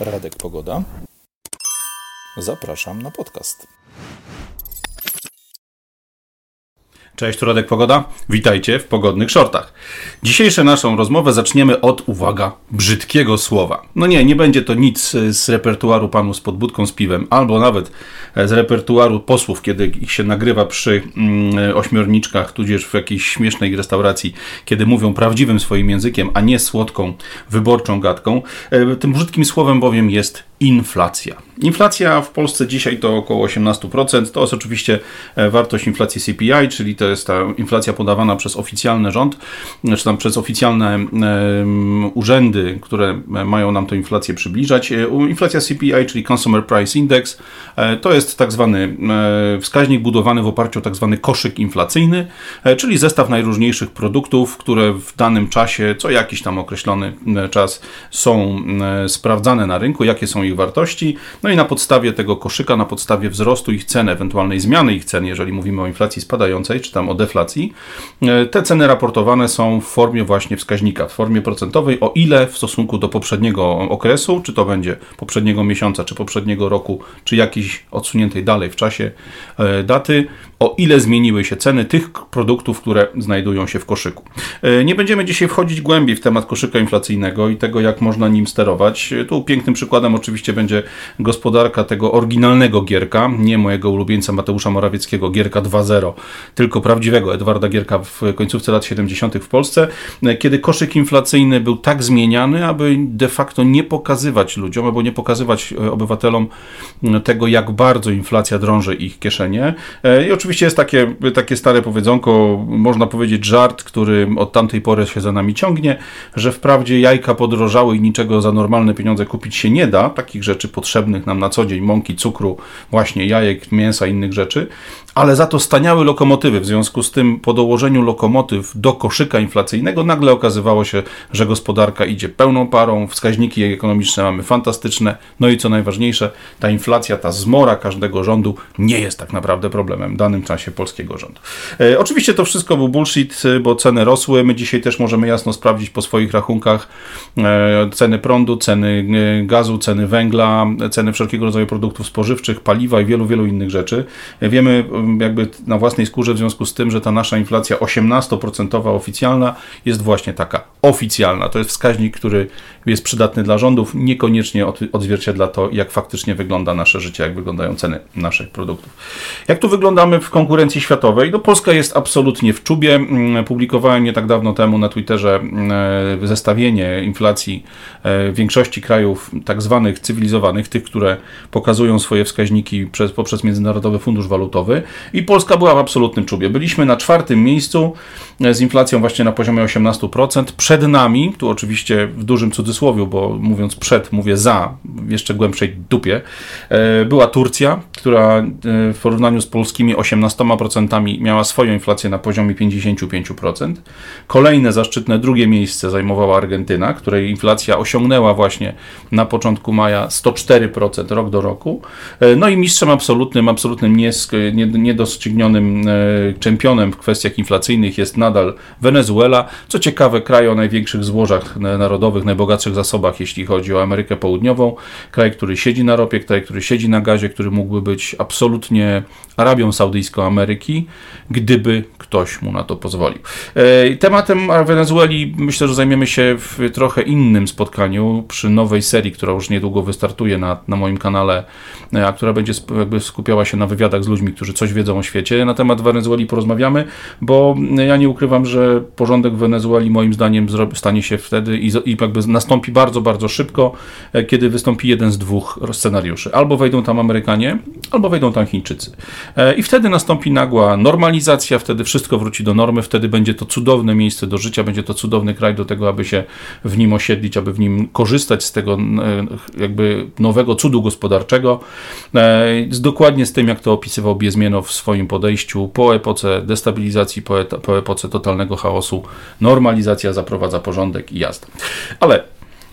Radek Pogoda. Zapraszam na podcast. Cześć, tu Radek Pogoda. Witajcie w pogodnych shortach. Dzisiejszą naszą rozmowę zaczniemy od, uwaga, brzydkiego słowa. No nie, nie będzie to nic z repertuaru panu z podbudką z piwem, albo nawet z repertuaru posłów, kiedy ich się nagrywa przy mm, ośmiorniczkach, tudzież w jakiejś śmiesznej restauracji, kiedy mówią prawdziwym swoim językiem, a nie słodką, wyborczą gadką. E, tym brzydkim słowem bowiem jest inflacja. Inflacja w Polsce dzisiaj to około 18%. To jest oczywiście e, wartość inflacji CPI, czyli to jest ta inflacja podawana przez oficjalny rząd, czy tam przez oficjalne urzędy, które mają nam tę inflację przybliżać. E, inflacja CPI, czyli Consumer Price Index, to jest tak zwany wskaźnik budowany w oparciu o tak zwany koszyk inflacyjny, czyli zestaw najróżniejszych produktów, które w danym czasie, co jakiś tam określony czas są sprawdzane na rynku, jakie są ich wartości, no i na podstawie tego koszyka, na podstawie wzrostu ich cen, ewentualnej zmiany ich cen, jeżeli mówimy o inflacji spadającej, czy tam o deflacji, e, te ceny raportowane są w formie właśnie wskaźnika, w formie procentowej, o ile w stosunku do poprzedniego okresu, czy to będzie poprzedniego miesiąca, czy poprzedniego roku, czy jakiejś odsuniętej dalej w czasie e, daty, o ile zmieniły się ceny tych produktów, które znajdują się w koszyku. E, nie będziemy dzisiaj wchodzić głębiej w temat koszyka inflacyjnego i tego, jak można nim sterować. Tu pięknym przykładem oczywiście będzie gospodarka tego oryginalnego Gierka, nie mojego ulubieńca Mateusza Morawieckiego, Gierka 2.0, tylko prawdziwego Edwarda Gierka w końcówce lat 70. w Polsce, e, kiedy koszyk inflacyjny był tak zmieniany, aby de facto nie pokazywać ludziom, albo nie pokazywać e, obywatelom tego, jak bardzo inflacja drąży ich kieszenie. I oczywiście oczywiście jest takie, takie stare powiedzonko, można powiedzieć żart, który od tamtej pory się za nami ciągnie, że wprawdzie jajka podrożały i niczego za normalne pieniądze kupić się nie da, takich rzeczy potrzebnych nam na co dzień, mąki, cukru, właśnie jajek, mięsa, innych rzeczy, ale za to staniały lokomotywy. W związku z tym po dołożeniu lokomotyw do koszyka inflacyjnego nagle okazywało się, że gospodarka idzie pełną parą, wskaźniki ekonomiczne mamy fantastyczne, no i co najważniejsze, ta inflacja, ta zmora każdego rządu nie jest tak naprawdę problemem danym czasie polskiego rządu. E, oczywiście to wszystko był bullshit, e, bo ceny rosły. My dzisiaj też możemy jasno sprawdzić po swoich rachunkach e, ceny prądu, ceny e, gazu, ceny węgla, ceny wszelkiego rodzaju produktów spożywczych, paliwa i wielu, wielu innych rzeczy. E, wiemy jakby na własnej skórze w związku z tym, że ta nasza inflacja 18% oficjalna jest właśnie taka oficjalna. To jest wskaźnik, który jest przydatny dla rządów, niekoniecznie odzwierciedla to, jak faktycznie wygląda nasze życie, jak wyglądają ceny naszych produktów. Jak tu wyglądamy w konkurencji światowej? No Polska jest absolutnie w czubie. Mm, publikowałem nie tak dawno temu na Twitterze mm, zestawienie inflacji e, większości krajów tak zwanych cywilizowanych, tych, które pokazują swoje wskaźniki przez, poprzez Międzynarodowy Fundusz Walutowy i Polska była w absolutnym czubie. Byliśmy na czwartym miejscu z inflacją właśnie na poziomie 18%. Przed nami, tu oczywiście w dużym cudzysłowie, bo mówiąc przed, mówię za, w jeszcze głębszej dupie, e, była Turcja, która e, w porównaniu z polskimi 18% miała swoją inflację na poziomie 55%. Kolejne zaszczytne drugie miejsce zajmowała Argentyna, której inflacja osiągnęła właśnie na początku maja 104% rok do roku. No i mistrzem absolutnym, absolutnym niedostrzygnionym czempionem w kwestiach inflacyjnych jest nadal Wenezuela. Co ciekawe, kraj o największych złożach narodowych, najbogatszych zasobach, jeśli chodzi o Amerykę Południową. Kraj, który siedzi na ropie, kraj, który siedzi na gazie, który mógłby być absolutnie Arabią Saudyjską Ameryki, gdyby ktoś mu na to pozwolił. E, tematem Wenezueli myślę, że zajmiemy się w trochę innym spotkaniu przy nowej serii, która już niedługo wystartuje na, na moim kanale, e, a która będzie jakby skupiała się na wywiadach z ludźmi, którzy coś wiedzą o świecie. Na temat Wenezueli porozmawiamy, bo ja nie ukrywam, że porządek w Wenezueli moim zdaniem stanie się wtedy i, i jakby nastąpi bardzo, bardzo szybko, e, kiedy wystąpi jeden z dwóch scenariuszy. Albo wejdą tam Amerykanie, albo wejdą tam Chińczycy. I wtedy nastąpi nagła normalizacja, wtedy wszystko wróci do normy, wtedy będzie to cudowne miejsce do życia, będzie to cudowny kraj do tego, aby się w nim osiedlić, aby w nim korzystać z tego jakby nowego cudu gospodarczego, z, dokładnie z tym, jak to opisywał Biezmienow w swoim podejściu po epoce destabilizacji, po, po epoce totalnego chaosu, normalizacja zaprowadza porządek i jazda. Ale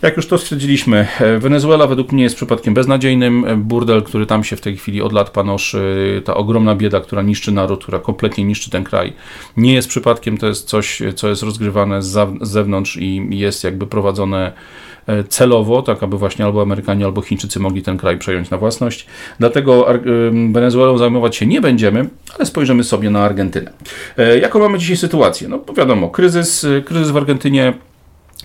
Jak już to stwierdziliśmy, Wenezuela według mnie jest przypadkiem beznadziejnym. Burdel, który tam się w tej chwili od lat panoszy, ta ogromna bieda, która niszczy naród, która kompletnie niszczy ten kraj, nie jest przypadkiem, to jest coś, co jest rozgrywane z zewnątrz i jest jakby prowadzone E, celowo, tak aby właśnie albo Amerykanie, albo Chińczycy mogli ten kraj przejąć na własność. Dlatego Wenezuelą zajmować się nie będziemy, ale spojrzymy sobie na Argentynę. E, jaką mamy dzisiaj sytuację? No wiadomo, kryzys, e, kryzys w Argentynie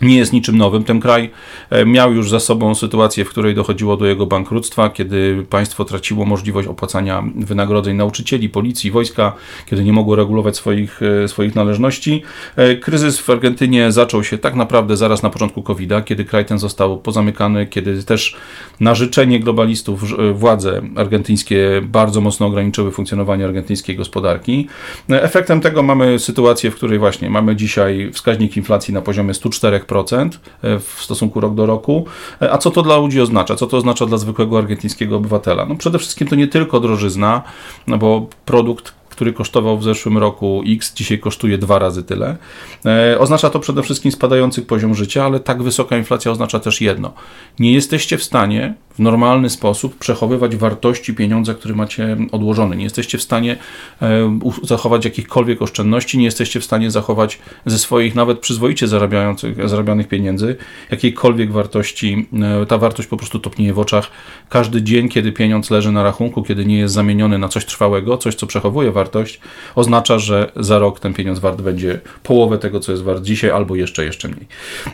nie jest niczym nowym. Ten kraj e, miał już za sobą sytuację, w której dochodziło do jego bankructwa, kiedy państwo traciło możliwość opłacania wynagrodzeń nauczycieli, policji, wojska, kiedy nie mogło regulować swoich, e, swoich należności. E, kryzys w Argentynie zaczął się tak naprawdę zaraz na początku COVID-a, kiedy kraj ten został pozamykany, kiedy też na życzenie globalistów władze argentyńskie bardzo mocno ograniczyły funkcjonowanie argentyńskiej gospodarki. Efektem tego mamy sytuację, w której właśnie mamy dzisiaj wskaźnik inflacji na poziomie 104 E, w stosunku rok do roku. E, a co to dla ludzi oznacza? Co to oznacza dla zwykłego argentyńskiego obywatela? No przede wszystkim to nie tylko drożyzna, no bo produkt który kosztował w zeszłym roku X, dzisiaj kosztuje dwa razy tyle. E, oznacza to przede wszystkim spadający poziom życia, ale tak wysoka inflacja oznacza też jedno. Nie jesteście w stanie w normalny sposób przechowywać wartości pieniądza, które macie odłożone. Nie jesteście w stanie e, zachować jakichkolwiek oszczędności, nie jesteście w stanie zachować ze swoich nawet przyzwoicie zarabiających, zarabianych pieniędzy jakiejkolwiek wartości. E, ta wartość po prostu topnieje w oczach. Każdy dzień, kiedy pieniądz leży na rachunku, kiedy nie jest zamieniony na coś trwałego, coś, co przechowuje wartość, oznacza, że za rok ten pieniądz wart będzie połowę tego, co jest wart dzisiaj, albo jeszcze, jeszcze mniej.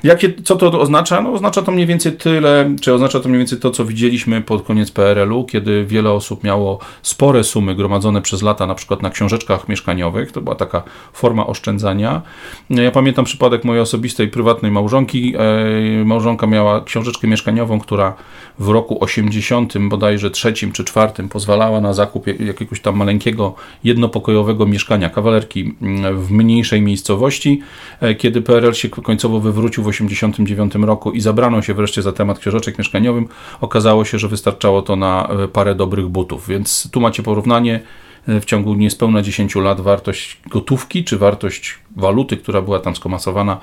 Jakie, co to oznacza? No, oznacza to mniej więcej tyle, czy oznacza to mniej więcej to, co widzieliśmy pod koniec PRL-u, kiedy wiele osób miało spore sumy gromadzone przez lata, na przykład na książeczkach mieszkaniowych. To była taka forma oszczędzania. Ja pamiętam przypadek mojej osobistej, prywatnej małżonki. Małżonka miała książeczkę mieszkaniową, która w roku 80 bodajże trzecim czy czwartym pozwalała na zakup jakiegoś tam maleńkiego, jednopokojowego mieszkania, kawalerki mm, w mniejszej miejscowości. E, kiedy PRL się końcowo wywrócił w 89 roku i zabrano się wreszcie za temat książeczek mieszkaniowym, okazało się, że wystarczało to na e, parę dobrych butów. Więc tu macie porównanie e, w ciągu niespełna 10 lat wartość gotówki czy wartość waluty, która była tam skomasowana,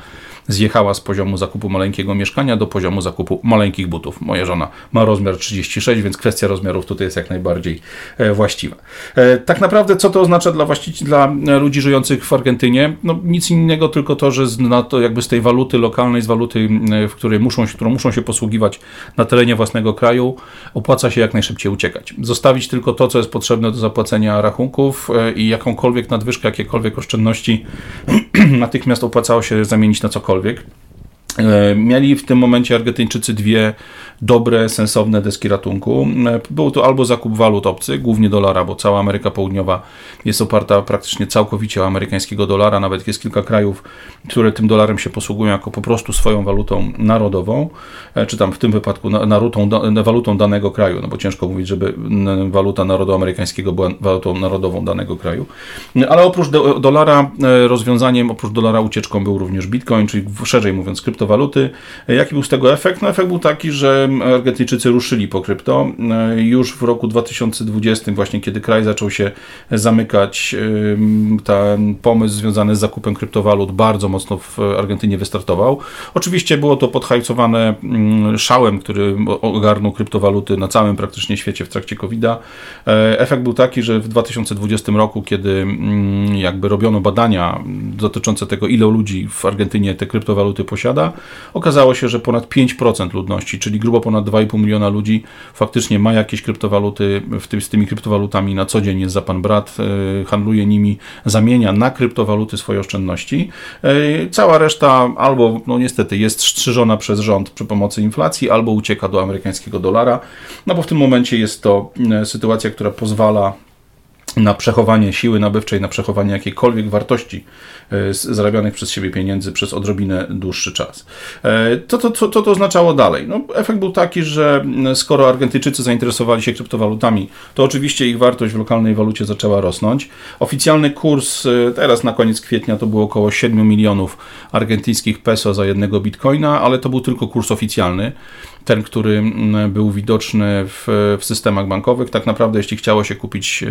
zjechała z poziomu zakupu maleńkiego mieszkania do poziomu zakupu maleńkich butów. Moja żona ma rozmiar 36, więc kwestia rozmiarów tutaj jest jak najbardziej e, właściwa. E, tak naprawdę, co to oznacza dla, dla ludzi żyjących w Argentynie? No, nic innego, tylko to, że z, na to jakby z tej waluty lokalnej, z waluty, w której muszą się, którą muszą się posługiwać na terenie własnego kraju, opłaca się jak najszybciej uciekać. Zostawić tylko to, co jest potrzebne do zapłacenia rachunków e, i jakąkolwiek nadwyżkę, jakiekolwiek oszczędności natychmiast opłacało się zamienić na cokolwiek. E, mieli w tym momencie Argentyńczycy dwie dobre, sensowne deski ratunku. E, był to albo zakup walut obcych, głównie dolara, bo cała Ameryka Południowa jest oparta praktycznie całkowicie o amerykańskiego dolara. Nawet jest kilka krajów, które tym dolarem się posługują jako po prostu swoją walutą narodową, e, czy tam w tym wypadku narutą, walutą danego kraju, no bo ciężko mówić, żeby waluta narodu amerykańskiego była walutą narodową danego kraju. Ale oprócz do, dolara, rozwiązaniem, oprócz dolara ucieczką był również bitcoin, czyli szerzej mówiąc kryptowaluta kryptowaluty. Jaki był z tego efekt? No efekt był taki, że Argentyńczycy ruszyli po krypto. Już w roku 2020, właśnie kiedy kraj zaczął się zamykać, ten pomysł związany z zakupem kryptowalut bardzo mocno w Argentynie wystartował. Oczywiście było to podhajcowane szałem, który ogarnął kryptowaluty na całym praktycznie świecie w trakcie COVID-a. E, efekt był taki, że w 2020 roku, kiedy jakby robiono badania dotyczące tego, ile ludzi w Argentynie te kryptowaluty posiada, okazało się, że ponad 5% ludności, czyli grubo ponad 2,5 miliona ludzi faktycznie ma jakieś kryptowaluty, w tym, z tymi kryptowalutami na co dzień jest za pan brat, e, handluje nimi, zamienia na kryptowaluty swoje oszczędności. E, cała reszta albo, no niestety, jest strzyżona przez rząd przy pomocy inflacji, albo ucieka do amerykańskiego dolara, no bo w tym momencie jest to e, sytuacja, która pozwala na przechowanie siły nabywczej, na przechowanie jakiejkolwiek wartości e, zarabianych przez siebie pieniędzy przez odrobinę dłuższy czas. Co to, to, to, to oznaczało dalej? No, efekt był taki, że skoro Argentyńczycy zainteresowali się kryptowalutami, to oczywiście ich wartość w lokalnej walucie zaczęła rosnąć. Oficjalny kurs e, teraz na koniec kwietnia to było około 7 milionów argentyńskich peso za jednego bitcoina, ale to był tylko kurs oficjalny ten, który był widoczny w, w systemach bankowych. Tak naprawdę, jeśli chciało się kupić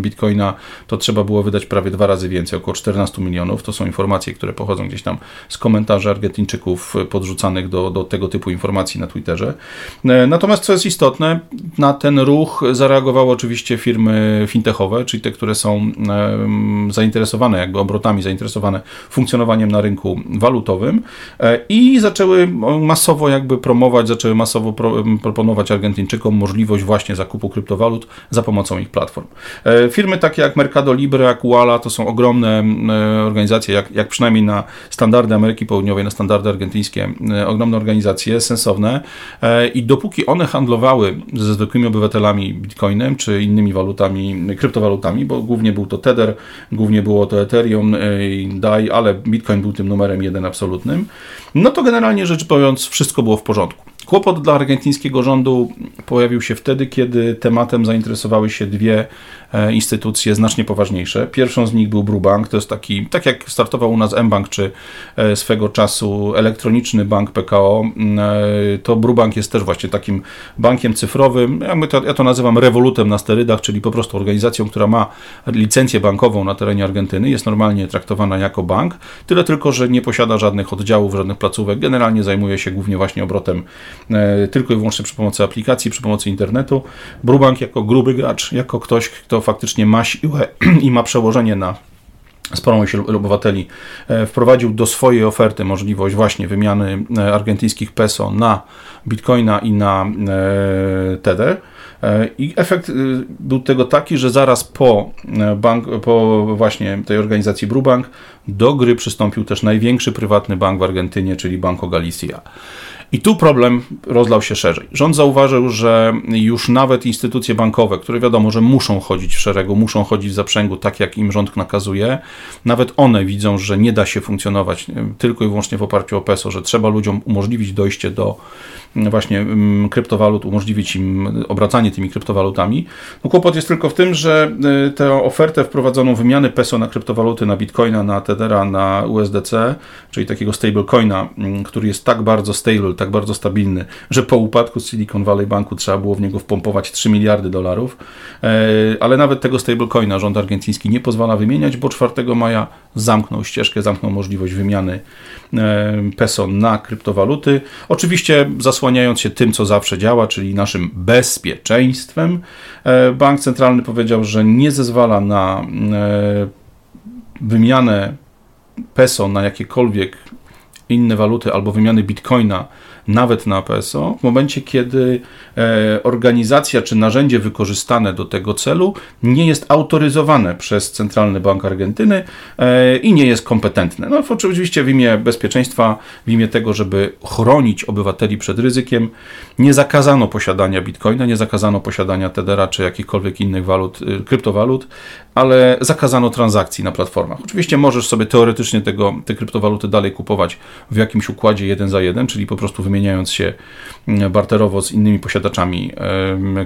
bitcoina, to trzeba było wydać prawie dwa razy więcej, około 14 milionów. To są informacje, które pochodzą gdzieś tam z komentarzy Argentyńczyków podrzucanych do, do tego typu informacji na Twitterze. Natomiast co jest istotne, na ten ruch zareagowały oczywiście firmy fintechowe, czyli te, które są zainteresowane jakby obrotami, zainteresowane funkcjonowaniem na rynku walutowym e, i zaczęły masowo jakby promować, zaczęły masowo pro, proponować Argentyńczykom możliwość właśnie zakupu kryptowalut za pomocą ich platform. E, firmy takie jak Mercado Libre, jak Uala to są ogromne e, organizacje, jak, jak przynajmniej na standardy Ameryki Południowej, na standardy argentyńskie, ogromne organizacje, sensowne i dopóki one handlowały ze zwykłymi obywatelami bitcoinem czy innymi walutami, kryptowalutami, bo głównie był to Tether, głównie było to Ethereum DAI, ale Bitcoin był tym numerem jeden absolutnym, no to generalnie rzecz biorąc wszystko było w porządku. Kłopot dla argentyńskiego rządu pojawił się wtedy, kiedy tematem zainteresowały się dwie e, instytucje znacznie poważniejsze. Pierwszą z nich był Brubank, to jest taki, tak jak startował u nas mBank, czy e, swego czasu elektroniczny bank PKO, e, to Brubank jest też właśnie takim bankiem cyfrowym, ja to, ja to nazywam rewolutem na sterydach, czyli po prostu organizacją, która ma licencję bankową na terenie Argentyny, jest normalnie traktowana jako bank, tyle tylko, że nie posiada żadnych oddziałów, żadnych placówek, generalnie zajmuje się głównie właśnie obrotem E, tylko i wyłącznie przy pomocy aplikacji, przy pomocy internetu. Brubank jako gruby gracz, jako ktoś, kto faktycznie ma siłę i ma przełożenie na sporą ilość obywateli, e, wprowadził do swojej oferty możliwość właśnie wymiany e, argentyńskich peso na bitcoina i na tether. I efekt był tego taki, że zaraz po, bank, po właśnie tej organizacji Brubank do gry przystąpił też największy prywatny bank w Argentynie, czyli Banco Galicia. I tu problem rozlał się szerzej. Rząd zauważył, że już nawet instytucje bankowe, które wiadomo, że muszą chodzić w szeregu, muszą chodzić w zaprzęgu, tak jak im rząd nakazuje, nawet one widzą, że nie da się funkcjonować tylko i wyłącznie w oparciu o PESO, że trzeba ludziom umożliwić dojście do właśnie kryptowalut, umożliwić im obracanie tymi kryptowalutami. No kłopot jest tylko w tym, że y, tę ofertę wprowadzoną wymiany peso na kryptowaluty, na bitcoina, na tethera, na USDC, czyli takiego stablecoina, który jest tak bardzo stable, tak bardzo stabilny, że po upadku Silicon Valley Banku trzeba było w niego wpompować 3 miliardy dolarów, e, ale nawet tego stablecoina rząd argentyński nie pozwala wymieniać, bo 4 maja zamknął ścieżkę, zamknął możliwość wymiany e, peso na kryptowaluty. Oczywiście zasłaniając się tym, co zawsze działa, czyli naszym bezpieczeństwem, e, bank centralny powiedział, że nie zezwala na wymianę peso na jakiekolwiek inne waluty albo wymiany bitcoina nawet na PSO, w momencie, kiedy e, organizacja czy narzędzie wykorzystane do tego celu nie jest autoryzowane przez Centralny Bank Argentyny e, i nie jest kompetentne. No, oczywiście w imię bezpieczeństwa, w imię tego, żeby chronić obywateli przed ryzykiem, nie zakazano posiadania bitcoina, nie zakazano posiadania Tedera czy jakichkolwiek innych walut, y, kryptowalut, ale zakazano transakcji na platformach. Oczywiście możesz sobie teoretycznie tego, te kryptowaluty dalej kupować w jakimś układzie jeden za jeden, czyli po prostu wymieniając się mm, barterowo z innymi posiadaczami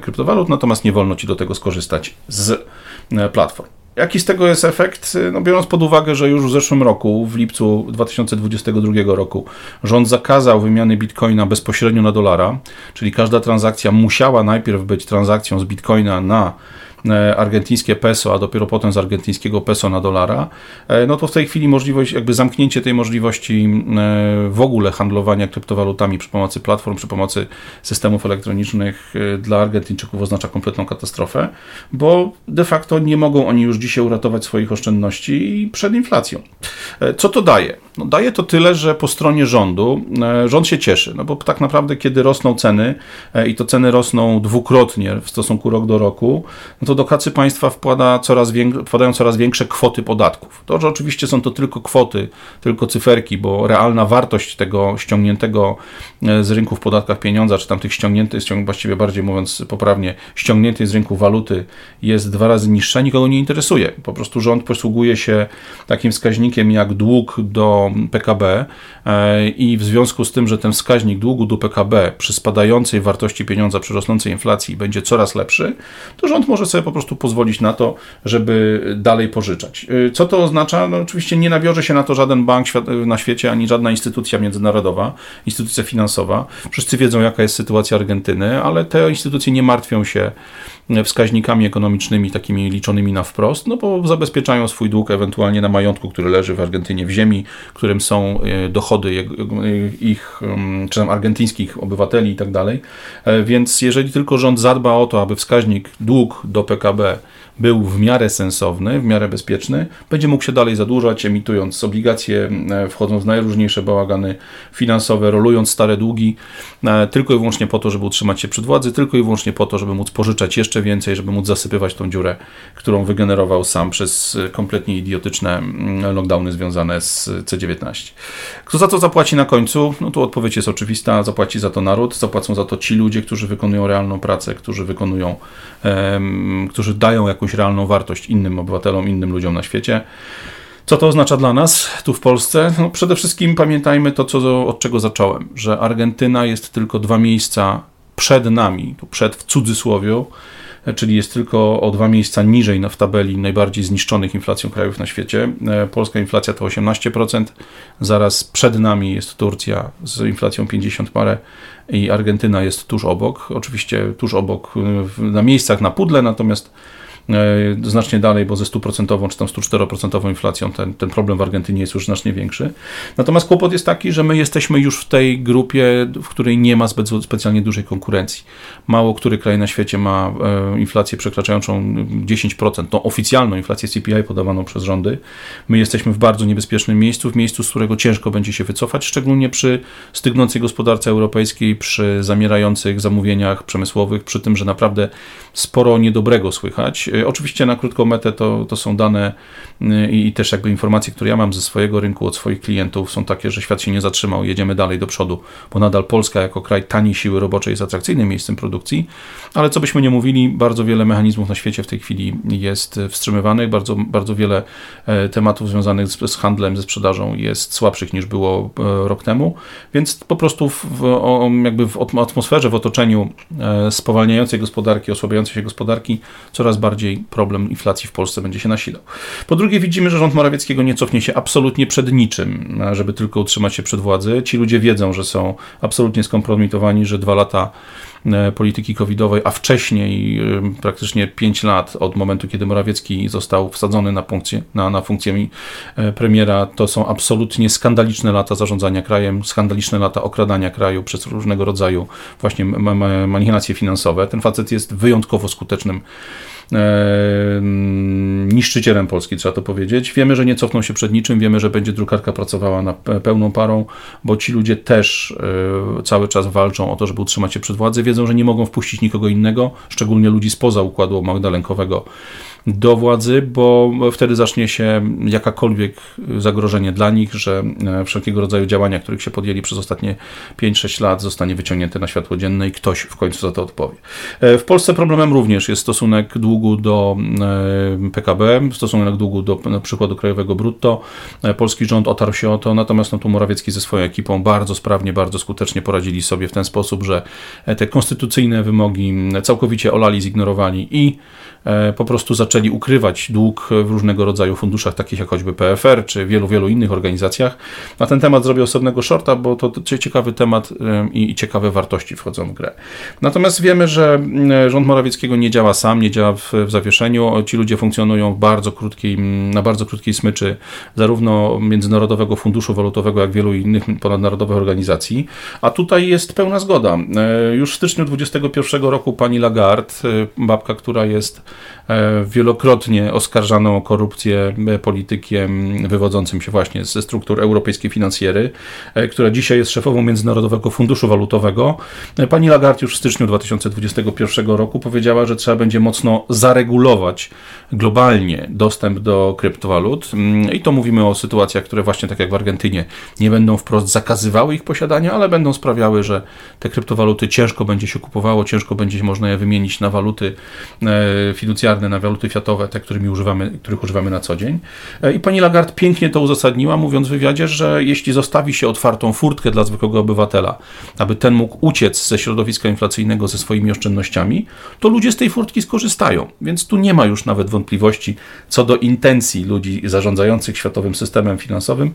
kryptowalut, natomiast nie wolno ci do tego skorzystać z e, platform. Jaki z tego jest efekt? No, biorąc pod uwagę, że już w zeszłym roku, w lipcu 2022 roku, rząd zakazał wymiany bitcoina bezpośrednio na dolara, czyli każda transakcja musiała najpierw być transakcją z bitcoina na argentyńskie peso, a dopiero potem z argentyńskiego peso na dolara, e, no to w tej chwili możliwość, jakby zamknięcie tej możliwości e, w ogóle handlowania kryptowalutami przy pomocy platform, przy pomocy systemów elektronicznych dla Argentyńczyków oznacza kompletną katastrofę, bo de facto nie mogą oni już dzisiaj uratować swoich oszczędności przed inflacją. Co to daje? No daje to tyle, że po stronie rządu rząd się cieszy, no bo tak naprawdę kiedy rosną ceny i to ceny rosną dwukrotnie w stosunku rok do roku, no to do kacy państwa wkłada coraz wpadają coraz większe kwoty podatków. To, że oczywiście są to tylko kwoty, tylko cyferki, bo realna wartość tego ściągniętego e, z rynku w podatkach pieniądza, czy tam tych ściągniętych, właściwie bardziej mówiąc poprawnie, ściągniętej z rynku waluty jest dwa razy niższa, nikogo nie interesuje. Po prostu rząd posługuje się takim wskaźnikiem jak dług do PKB e, i w związku z tym, że ten wskaźnik długu do PKB przy spadającej wartości pieniądza, przy rosnącej inflacji będzie coraz lepszy, to rząd może sobie sobie po prostu pozwolić na to, żeby dalej pożyczać. Co to oznacza? No, oczywiście nie nawiąże się na to żaden bank na świecie, ani żadna instytucja międzynarodowa, instytucja finansowa. Wszyscy wiedzą, jaka jest sytuacja Argentyny, ale te instytucje nie martwią się wskaźnikami ekonomicznymi, takimi liczonymi na wprost, no bo zabezpieczają swój dług ewentualnie na majątku, który leży w Argentynie, w ziemi, którym są dochody ich, czy tam argentyńskich obywateli i tak dalej. E, więc jeżeli tylko rząd zadba o to, aby wskaźnik dług do PKB był w miarę sensowny, w miarę bezpieczny, będzie mógł się dalej zadłużać, emitując obligacje, e, wchodząc w najróżniejsze bałagany finansowe, rolując stare długi, e, tylko i wyłącznie po to, żeby utrzymać się przed władzy, tylko i wyłącznie po to, żeby móc pożyczać jeszcze więcej, żeby móc zasypywać tą dziurę, którą wygenerował sam przez kompletnie idiotyczne mm, lockdowny związane z C19. Kto za to zapłaci na końcu? No tu odpowiedź jest oczywista, zapłaci za to naród, zapłacą za to ci ludzie, którzy wykonują realną pracę, którzy wykonują, um, którzy dają jakąś jakąś realną wartość innym obywatelom, innym ludziom na świecie. Co to oznacza dla nas tu w Polsce? No przede wszystkim pamiętajmy to, co, od czego zacząłem, że Argentyna jest tylko dwa miejsca przed nami, tu przed w cudzysłowie, czyli jest tylko o dwa miejsca niżej w tabeli najbardziej zniszczonych inflacją krajów na świecie. E, polska inflacja to 18%, zaraz przed nami jest Turcja z inflacją 50 parę i Argentyna jest tuż obok, oczywiście tuż obok na miejscach na pudle, natomiast E, znacznie dalej, bo ze 100% czy tam 104% inflacją ten, ten problem w Argentynie jest już znacznie większy. Natomiast kłopot jest taki, że my jesteśmy już w tej grupie, w której nie ma zbyt specjalnie dużej konkurencji. Mało który kraj na świecie ma e, inflację przekraczającą 10%, tą oficjalną inflację CPI podawaną przez rządy. My jesteśmy w bardzo niebezpiecznym miejscu, w miejscu, z którego ciężko będzie się wycofać, szczególnie przy stygnącej gospodarce europejskiej, przy zamierających zamówieniach przemysłowych, przy tym, że naprawdę sporo niedobrego słychać. E, oczywiście na krótką metę to, to są dane e, i też jakby informacje, które ja mam ze swojego rynku, od swoich klientów są takie, że świat się nie zatrzymał, jedziemy dalej do przodu, bo nadal Polska jako kraj taniej siły roboczej jest atrakcyjnym miejscem produkcji, ale co byśmy nie mówili, bardzo wiele mechanizmów na świecie w tej chwili jest wstrzymywanych, bardzo, bardzo wiele e, tematów związanych z, z handlem, ze sprzedażą jest słabszych niż było rok temu, więc po prostu w, jakby w atmosferze, w otoczeniu spowalniającej gospodarki, osłabiającej się gospodarki coraz bardziej bardziej problem inflacji w Polsce będzie się nasilał. Po drugie, widzimy, że rząd Morawieckiego nie cofnie się absolutnie przed niczym, żeby tylko utrzymać się przed władzy. Ci ludzie wiedzą, że są absolutnie skompromitowani, że dwa lata e, polityki covidowej, a wcześniej e, praktycznie 5 lat od momentu, kiedy Morawiecki został wsadzony na, funkcję, na, na funkcję e, premiera, to są absolutnie skandaliczne lata zarządzania krajem, skandaliczne lata okradania kraju przez różnego rodzaju właśnie manipulacje finansowe. Ten facet jest wyjątkowo skutecznym niszczycielem Polski, trzeba to powiedzieć. Wiemy, że nie cofną się przed niczym, wiemy, że będzie drukarka pracowała na pełną parą, bo ci ludzie też e, cały czas walczą o to, żeby utrzymać się przed władzy. Wiedzą, że nie mogą wpuścić nikogo innego, szczególnie ludzi spoza układu magdalenkowego do władzy, bo wtedy zacznie się jakakolwiek zagrożenie dla nich, że e, wszelkiego rodzaju działania, których się podjęli przez ostatnie 5-6 lat, zostanie wyciągnięte na światło dzienne i ktoś w końcu za to odpowie. E, w Polsce problemem również jest stosunek długu do e, PKB, stosunek długu do przykładu krajowego brutto. Polski rząd otarł się o to, natomiast no, tu Morawiecki ze swoją ekipą bardzo sprawnie, bardzo skutecznie poradzili sobie w ten sposób, że te konstytucyjne wymogi całkowicie olali, zignorowali i po prostu zaczęli ukrywać dług w różnego rodzaju funduszach, takich jak choćby PFR czy wielu, wielu innych organizacjach. Na ten temat zrobię osobnego shorta, bo to ciekawy temat e, i ciekawe wartości wchodzą w grę. Natomiast wiemy, że e, rząd Morawieckiego nie działa sam, nie działa w, w zawieszeniu. Ci ludzie funkcjonują w bardzo krótkiej, na bardzo krótkiej smyczy zarówno Międzynarodowego Funduszu Walutowego, jak wielu innych ponadnarodowych organizacji. A tutaj jest pełna zgoda. Już w styczniu 2021 roku pani Lagarde, babka, która jest E, wielokrotnie oskarżaną o korupcję e, politykiem wywodzącym się właśnie ze struktur europejskiej finansjery, e, która dzisiaj jest szefową Międzynarodowego Funduszu Walutowego. Pani Lagarde już w styczniu 2021 roku powiedziała, że trzeba będzie mocno zaregulować globalnie dostęp do kryptowalut i to mówimy o sytuacjach, które właśnie tak jak w Argentynie nie będą wprost zakazywały ich posiadania, ale będą sprawiały, że te kryptowaluty ciężko będzie się kupowało, ciężko będzie można je wymienić na waluty fiducjarne na waluty fiatowe, te, którymi używamy, których używamy na co dzień. I pani Lagarde pięknie to uzasadniła, mówiąc w wywiadzie, że jeśli zostawi się otwartą furtkę dla zwykłego obywatela, aby ten mógł uciec ze środowiska inflacyjnego ze swoimi oszczędnościami, to ludzie z tej furtki skorzystają. Więc tu nie ma już nawet wątpliwości co do intencji ludzi zarządzających światowym systemem finansowym.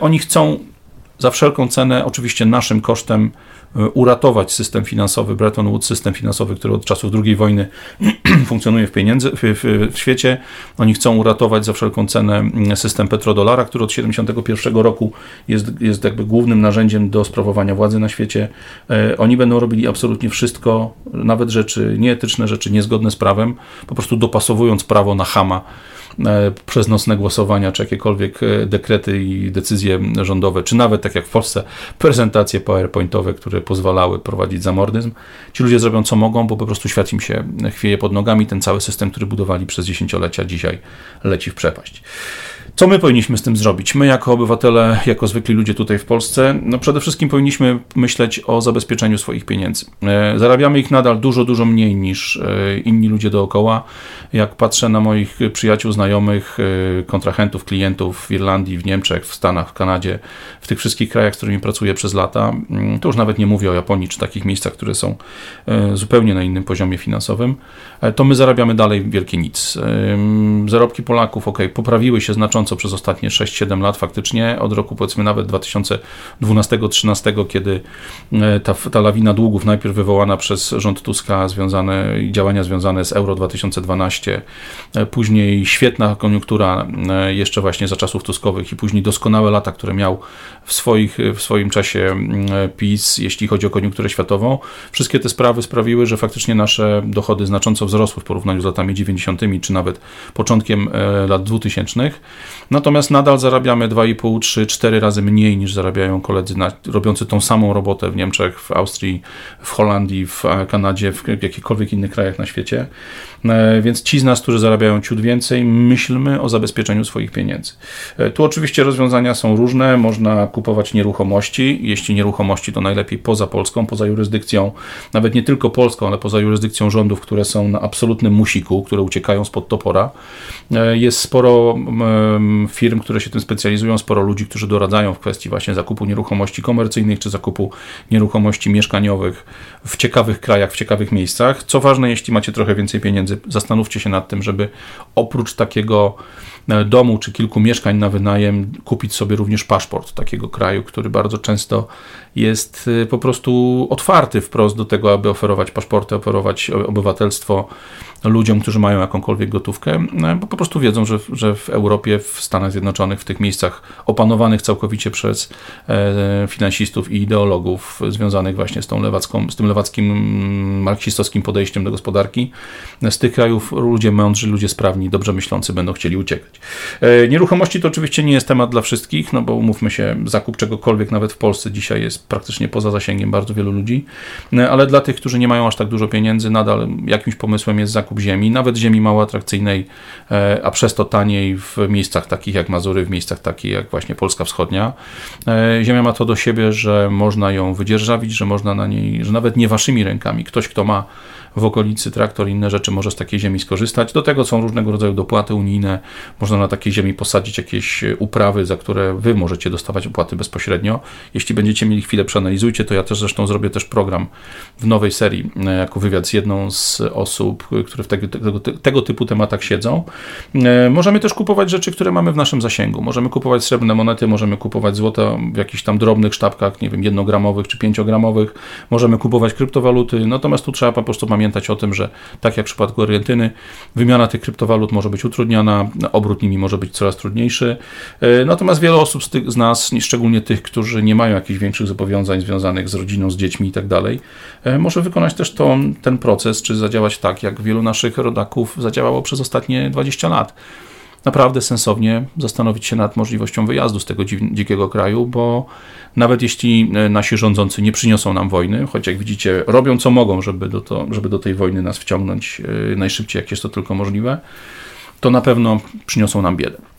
Oni chcą za wszelką cenę, oczywiście naszym kosztem, e, uratować system finansowy, Bretton Woods, system finansowy, który od czasów II wojny funkcjonuje w, pieniędzy, w, w, świecie. Oni chcą uratować za wszelką cenę mm, system petrodolara, który od 1971 roku jest, jest jakby głównym narzędziem do sprawowania władzy na świecie. E, oni będą robili absolutnie wszystko, nawet rzeczy nieetyczne, rzeczy niezgodne z prawem, po prostu dopasowując prawo na Hama przez nocne głosowania, czy jakiekolwiek e, dekrety i decyzje rządowe, czy nawet tak jak w Polsce, prezentacje PowerPointowe, które pozwalały prowadzić zamordyzm. Ci ludzie zrobią co mogą, bo po prostu świat im się chwieje pod nogami. Ten cały system, który budowali przez dziesięciolecia, dzisiaj leci w przepaść. Co my powinniśmy z tym zrobić? My, jako obywatele, jako zwykli ludzie tutaj w Polsce, no przede wszystkim powinniśmy myśleć o zabezpieczeniu swoich pieniędzy. E, zarabiamy ich nadal dużo, dużo mniej niż e, inni ludzie dookoła. Jak patrzę na moich przyjaciół, znajomych, e, kontrahentów, klientów w Irlandii, w Niemczech, w Stanach, w Kanadzie, w tych wszystkich krajach, z którymi pracuję przez lata, mm, to już nawet nie mówię o Japonii czy takich miejscach, które są zupełnie na innym poziomie finansowym, to my zarabiamy dalej wielkie nic. Zarobki Polaków, ok, poprawiły się znacząco znacząco przez ostatnie 6-7 lat faktycznie, od roku powiedzmy nawet 2012-2013, kiedy e, ta, ta lawina długów najpierw wywołana przez rząd Tuska, związane, działania związane z Euro 2012, e, później świetna koniunktura e, jeszcze właśnie za czasów Tuskowych i później doskonałe lata, które miał w, swoich, w swoim czasie PiS, jeśli chodzi o koniunkturę światową. Wszystkie te sprawy sprawiły, że faktycznie nasze dochody znacząco wzrosły w porównaniu z latami 90. czy nawet początkiem lat 2000. Natomiast nadal zarabiamy 2,5, 3, 4 razy mniej niż zarabiają koledzy na, robiący tą samą robotę w Niemczech, w Austrii, w Holandii, w Kanadzie, w jakichkolwiek innych krajach na świecie. E, więc ci z nas, którzy zarabiają ciut więcej, myślmy o zabezpieczeniu swoich pieniędzy. E, tu oczywiście rozwiązania są różne. Można kupować nieruchomości. Jeśli nieruchomości, to najlepiej poza Polską, poza jurysdykcją, nawet nie tylko Polską, ale poza jurysdykcją rządów, które są na absolutnym musiku, które uciekają spod topora. E, jest sporo firm, które się tym specjalizują, sporo ludzi, którzy doradzają w kwestii właśnie zakupu nieruchomości komercyjnych czy zakupu nieruchomości mieszkaniowych w ciekawych krajach, w ciekawych miejscach. Co ważne, jeśli macie trochę więcej pieniędzy, zastanówcie się nad tym, żeby oprócz takiego e, domu czy kilku mieszkań na wynajem kupić sobie również paszport takiego kraju, który bardzo często jest e, po prostu otwarty wprost do tego, aby oferować paszporty, oferować obywatelstwo ludziom, którzy mają jakąkolwiek gotówkę, no, bo po prostu wiedzą, że, że w Europie, w Stanach Zjednoczonych, w tych miejscach opanowanych całkowicie przez e, finansistów i ideologów związanych właśnie z, tą lewacką, z tym lewackim marksistowskim podejściem do gospodarki, z tych krajów ludzie mądrzy, ludzie sprawni, dobrze myślący będą chcieli uciekać. E, nieruchomości to oczywiście nie jest temat dla wszystkich, no bo umówmy się, zakup czegokolwiek nawet w Polsce dzisiaj jest praktycznie poza zasięgiem bardzo wielu ludzi, e, ale dla tych, którzy nie mają aż tak dużo pieniędzy, nadal jakimś pomysłem jest zakup ziemi, nawet ziemi mało atrakcyjnej, a przez to taniej w miejscach takich jak Mazury, w miejscach takich jak właśnie Polska Wschodnia. E, ziemia ma to do siebie, że można ją wydzierżawić, że można na niej, że nawet nie waszymi rękami, ktoś kto ma w okolicy traktor i inne rzeczy może z takiej ziemi skorzystać. Do tego są różnego rodzaju dopłaty unijne. Można na takiej ziemi posadzić jakieś uprawy, za które wy możecie dostawać opłaty bezpośrednio. Jeśli będziecie mieli chwilę, przeanalizujcie to. Ja też zresztą zrobię też program w nowej serii e, jako wywiad z jedną z osób, które w tego, tego, tego typu tematach siedzą. E, możemy też kupować rzeczy, które mamy w naszym zasięgu. Możemy kupować srebrne monety, możemy kupować złoto w jakichś tam drobnych sztabkach, nie wiem, jednogramowych czy pięciogramowych. Możemy kupować kryptowaluty. Natomiast tu trzeba po prostu pamiętać, o tym, że tak jak w przypadku Argentyny, wymiana tych kryptowalut może być utrudniana, obrót nimi może być coraz trudniejszy. E, natomiast wiele osób z, tych, z nas, szczególnie tych, którzy nie mają jakichś większych zobowiązań związanych z rodziną, z dziećmi i tak e, może wykonać też to, ten proces, czy zadziałać tak, jak wielu naszych rodaków zadziałało przez ostatnie 20 lat naprawdę sensownie zastanowić się nad możliwością wyjazdu z tego dzikiego kraju, bo nawet jeśli e, nasi rządzący nie przyniosą nam wojny, choć jak widzicie, robią co mogą, żeby do, to, żeby do tej wojny nas wciągnąć e, najszybciej, jak jest to tylko możliwe, to na pewno przyniosą nam biedę.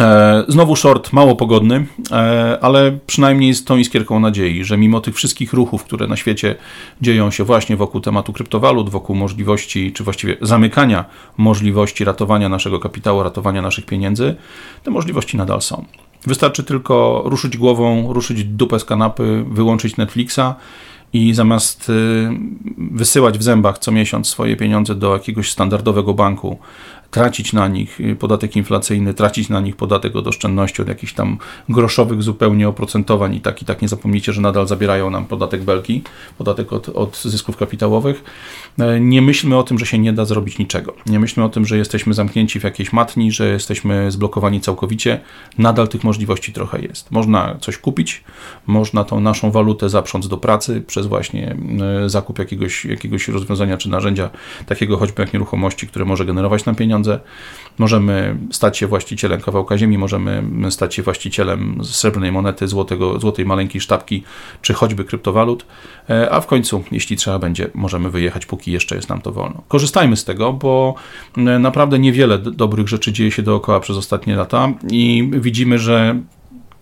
E, znowu short mało pogodny, e, ale przynajmniej z tą iskierką nadziei, że mimo tych wszystkich ruchów, które na świecie dzieją się właśnie wokół tematu kryptowalut, wokół możliwości, czy właściwie zamykania możliwości ratowania naszego kapitału, ratowania naszych pieniędzy, te możliwości nadal są. Wystarczy tylko ruszyć głową, ruszyć dupę z kanapy, wyłączyć Netflixa i zamiast y, wysyłać w zębach co miesiąc swoje pieniądze do jakiegoś standardowego banku, tracić na nich podatek inflacyjny, tracić na nich podatek od oszczędności, od jakichś tam groszowych zupełnie oprocentowań i tak i tak nie zapomnijcie, że nadal zabierają nam podatek belki, podatek od, od zysków kapitałowych. E, nie myślmy o tym, że się nie da zrobić niczego. Nie myślmy o tym, że jesteśmy zamknięci w jakiejś matni, że jesteśmy zblokowani całkowicie. Nadal tych możliwości trochę jest. Można coś kupić, można tą naszą walutę zaprząc do pracy przez właśnie e, zakup jakiegoś, jakiegoś rozwiązania czy narzędzia, takiego choćby jak nieruchomości, które może generować nam pieniądze, pieniądze. Możemy stać się właścicielem kawałka ziemi, możemy stać się właścicielem srebrnej monety, złotego, złotej maleńkiej sztabki, czy choćby kryptowalut, e, a w końcu, jeśli trzeba będzie, możemy wyjechać, póki jeszcze jest nam to wolno. Korzystajmy z tego, bo naprawdę niewiele dobrych rzeczy dzieje się dookoła przez ostatnie lata i widzimy, że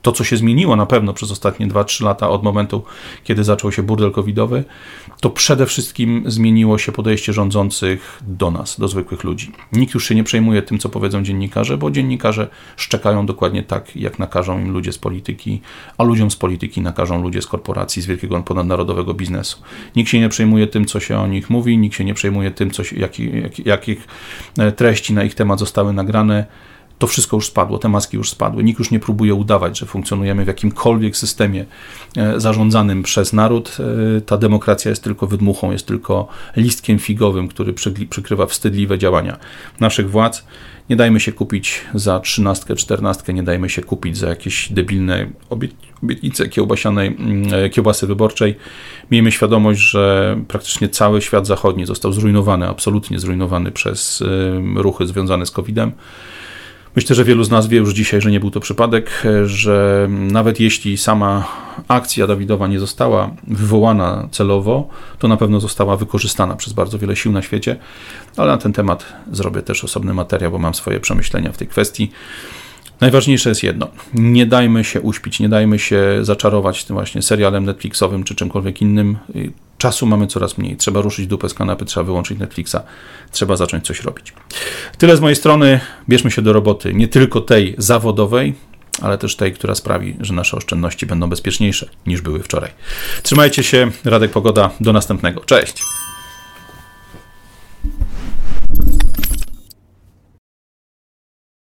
to, co się zmieniło na pewno przez ostatnie 2-3 lata od momentu, kiedy zaczął się burdel covidowy, to przede wszystkim zmieniło się podejście rządzących do nas, do zwykłych ludzi. Nikt już się nie przejmuje tym, co powiedzą dziennikarze, bo dziennikarze szczekają dokładnie tak, jak nakażą im ludzie z polityki, a ludziom z polityki nakażą ludzie z korporacji, z wielkiego ponadnarodowego biznesu. Nikt się nie przejmuje tym, co się o nich mówi, nikt się nie przejmuje tym, co się, jak, jak, jakich e, treści na ich temat zostały nagrane to wszystko już spadło, te maski już spadły. Nikt już nie próbuje udawać, że funkcjonujemy w jakimkolwiek systemie e, zarządzanym przez naród. E, ta demokracja jest tylko wydmuchą, jest tylko listkiem figowym, który przykrywa wstydliwe działania naszych władz. Nie dajmy się kupić za trzynastkę, czternastkę, nie dajmy się kupić za jakieś debilne obietnice kiełbasianej, mm, e, kiełbasy wyborczej. Miejmy świadomość, że praktycznie cały świat zachodni został zrujnowany, absolutnie zrujnowany przez ruchy związane z COVID-em. Myślę, że wielu z nas wie już dzisiaj, że nie był to przypadek, że nawet jeśli sama akcja Dawidowa nie została wywołana celowo, to na pewno została wykorzystana przez bardzo wiele sił na świecie, ale na ten temat zrobię też osobny materiał, bo mam swoje przemyślenia w tej kwestii. Najważniejsze jest jedno: nie dajmy się uśpić, nie dajmy się zaczarować tym właśnie serialem Netflixowym czy czymkolwiek innym. Czasu mamy coraz mniej. Trzeba ruszyć dupę z kanapy, trzeba wyłączyć Netflixa, trzeba zacząć coś robić. Tyle z mojej strony. Bierzmy się do roboty, nie tylko tej zawodowej, ale też tej, która sprawi, że nasze oszczędności będą bezpieczniejsze niż były wczoraj. Trzymajcie się, Radek Pogoda, do następnego. Cześć!